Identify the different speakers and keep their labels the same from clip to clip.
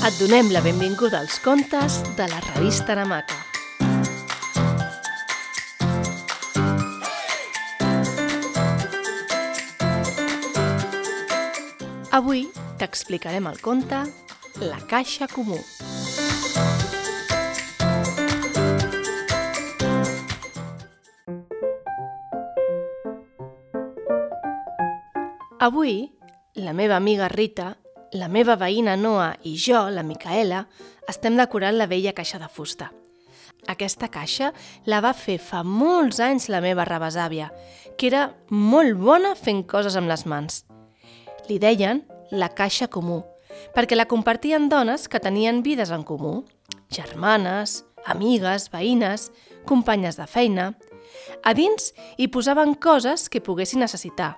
Speaker 1: Et donem la benvinguda als contes de la revista Namaca. Avui t'explicarem el conte La caixa comú. Avui, la meva amiga Rita, la meva veïna Noa i jo, la Micaela, estem decorant la vella caixa de fusta. Aquesta caixa la va fer fa molts anys la meva rebesàvia, que era molt bona fent coses amb les mans. Li deien la caixa comú, perquè la compartien dones que tenien vides en comú, germanes, amigues, veïnes, companyes de feina. A dins hi posaven coses que poguessin necessitar,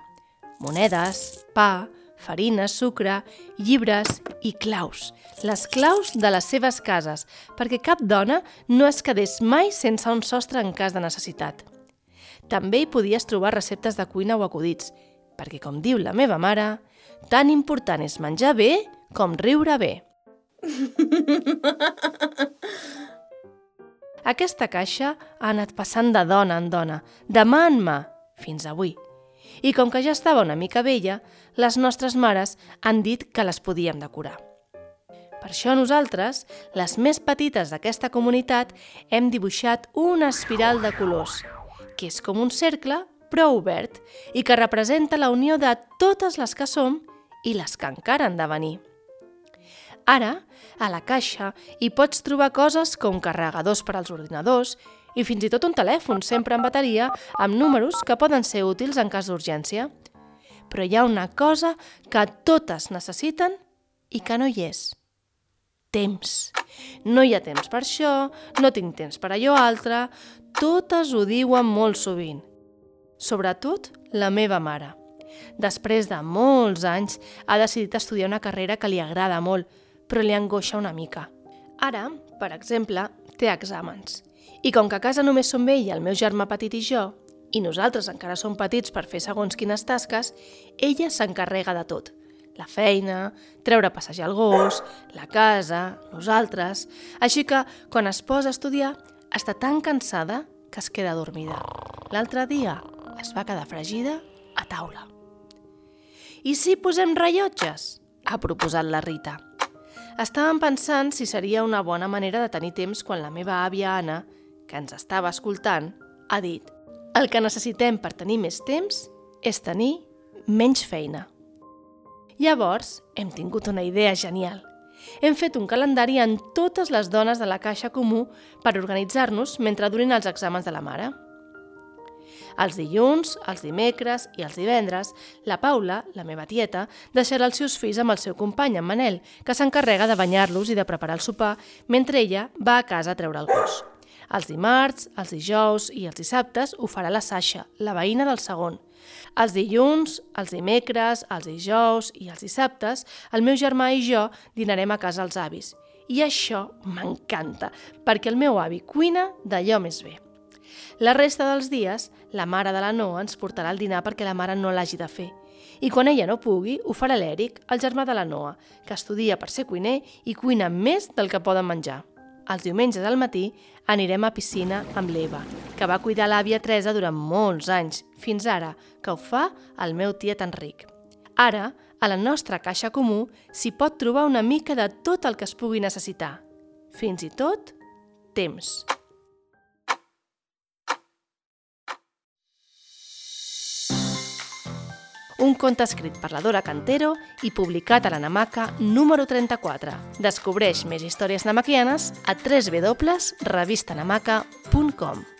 Speaker 1: monedes, pa, farina, sucre, llibres i claus, les claus de les seves cases, perquè cap dona no es quedés mai sense un sostre en cas de necessitat. També hi podies trobar receptes de cuina o acudits, perquè, com diu la meva mare, tan important és menjar bé com riure bé. Aquesta caixa ha anat passant de dona en dona, de mà en mà, fins avui. I com que ja estava una mica vella, les nostres mares han dit que les podíem decorar. Per això nosaltres, les més petites d'aquesta comunitat, hem dibuixat una espiral de colors, que és com un cercle, però obert, i que representa la unió de totes les que som i les que encara han de venir. Ara, a la caixa, hi pots trobar coses com carregadors per als ordinadors i fins i tot un telèfon sempre en bateria amb números que poden ser útils en cas d'urgència. Però hi ha una cosa que totes necessiten i que no hi és. Temps. No hi ha temps per això, no tinc temps per allò altre, totes ho diuen molt sovint. Sobretot la meva mare. Després de molts anys, ha decidit estudiar una carrera que li agrada molt, però li angoixa una mica. Ara, per exemple, té exàmens i com que a casa només som ell, el meu germà petit i jo, i nosaltres encara som petits per fer segons quines tasques, ella s'encarrega de tot. La feina, treure a passejar el gos, la casa, nosaltres... Així que, quan es posa a estudiar, està tan cansada que es queda dormida. L'altre dia es va quedar fregida a taula. I si posem rellotges? Ha proposat la Rita. Estàvem pensant si seria una bona manera de tenir temps quan la meva àvia Anna que ens estava escoltant, ha dit «El que necessitem per tenir més temps és tenir menys feina». Llavors, hem tingut una idea genial. Hem fet un calendari en totes les dones de la Caixa Comú per organitzar-nos mentre durin els exàmens de la mare. Els dilluns, els dimecres i els divendres, la Paula, la meva tieta, deixarà els seus fills amb el seu company, en Manel, que s'encarrega de banyar-los i de preparar el sopar mentre ella va a casa a treure el gos. Els dimarts, els dijous i els dissabtes ho farà la Sasha, la veïna del segon. Els dilluns, els dimecres, els dijous i els dissabtes, el meu germà i jo dinarem a casa els avis. I això m'encanta, perquè el meu avi cuina d'allò més bé. La resta dels dies, la mare de la Noa ens portarà el dinar perquè la mare no l'hagi de fer. I quan ella no pugui, ho farà l'Èric, el germà de la Noa, que estudia per ser cuiner i cuina més del que poden menjar. Els diumenges al matí anirem a piscina amb l'Eva, que va cuidar l'àvia Teresa durant molts anys, fins ara, que ho fa el meu tiet Enric. Ara, a la nostra caixa comú s'hi pot trobar una mica de tot el que es pugui necessitar. Fins i tot, temps. Un conte escrit per la Dora Cantero i publicat a la Namaca número 34. Descobreix més històries namaquianes a www.revistanamaca.com.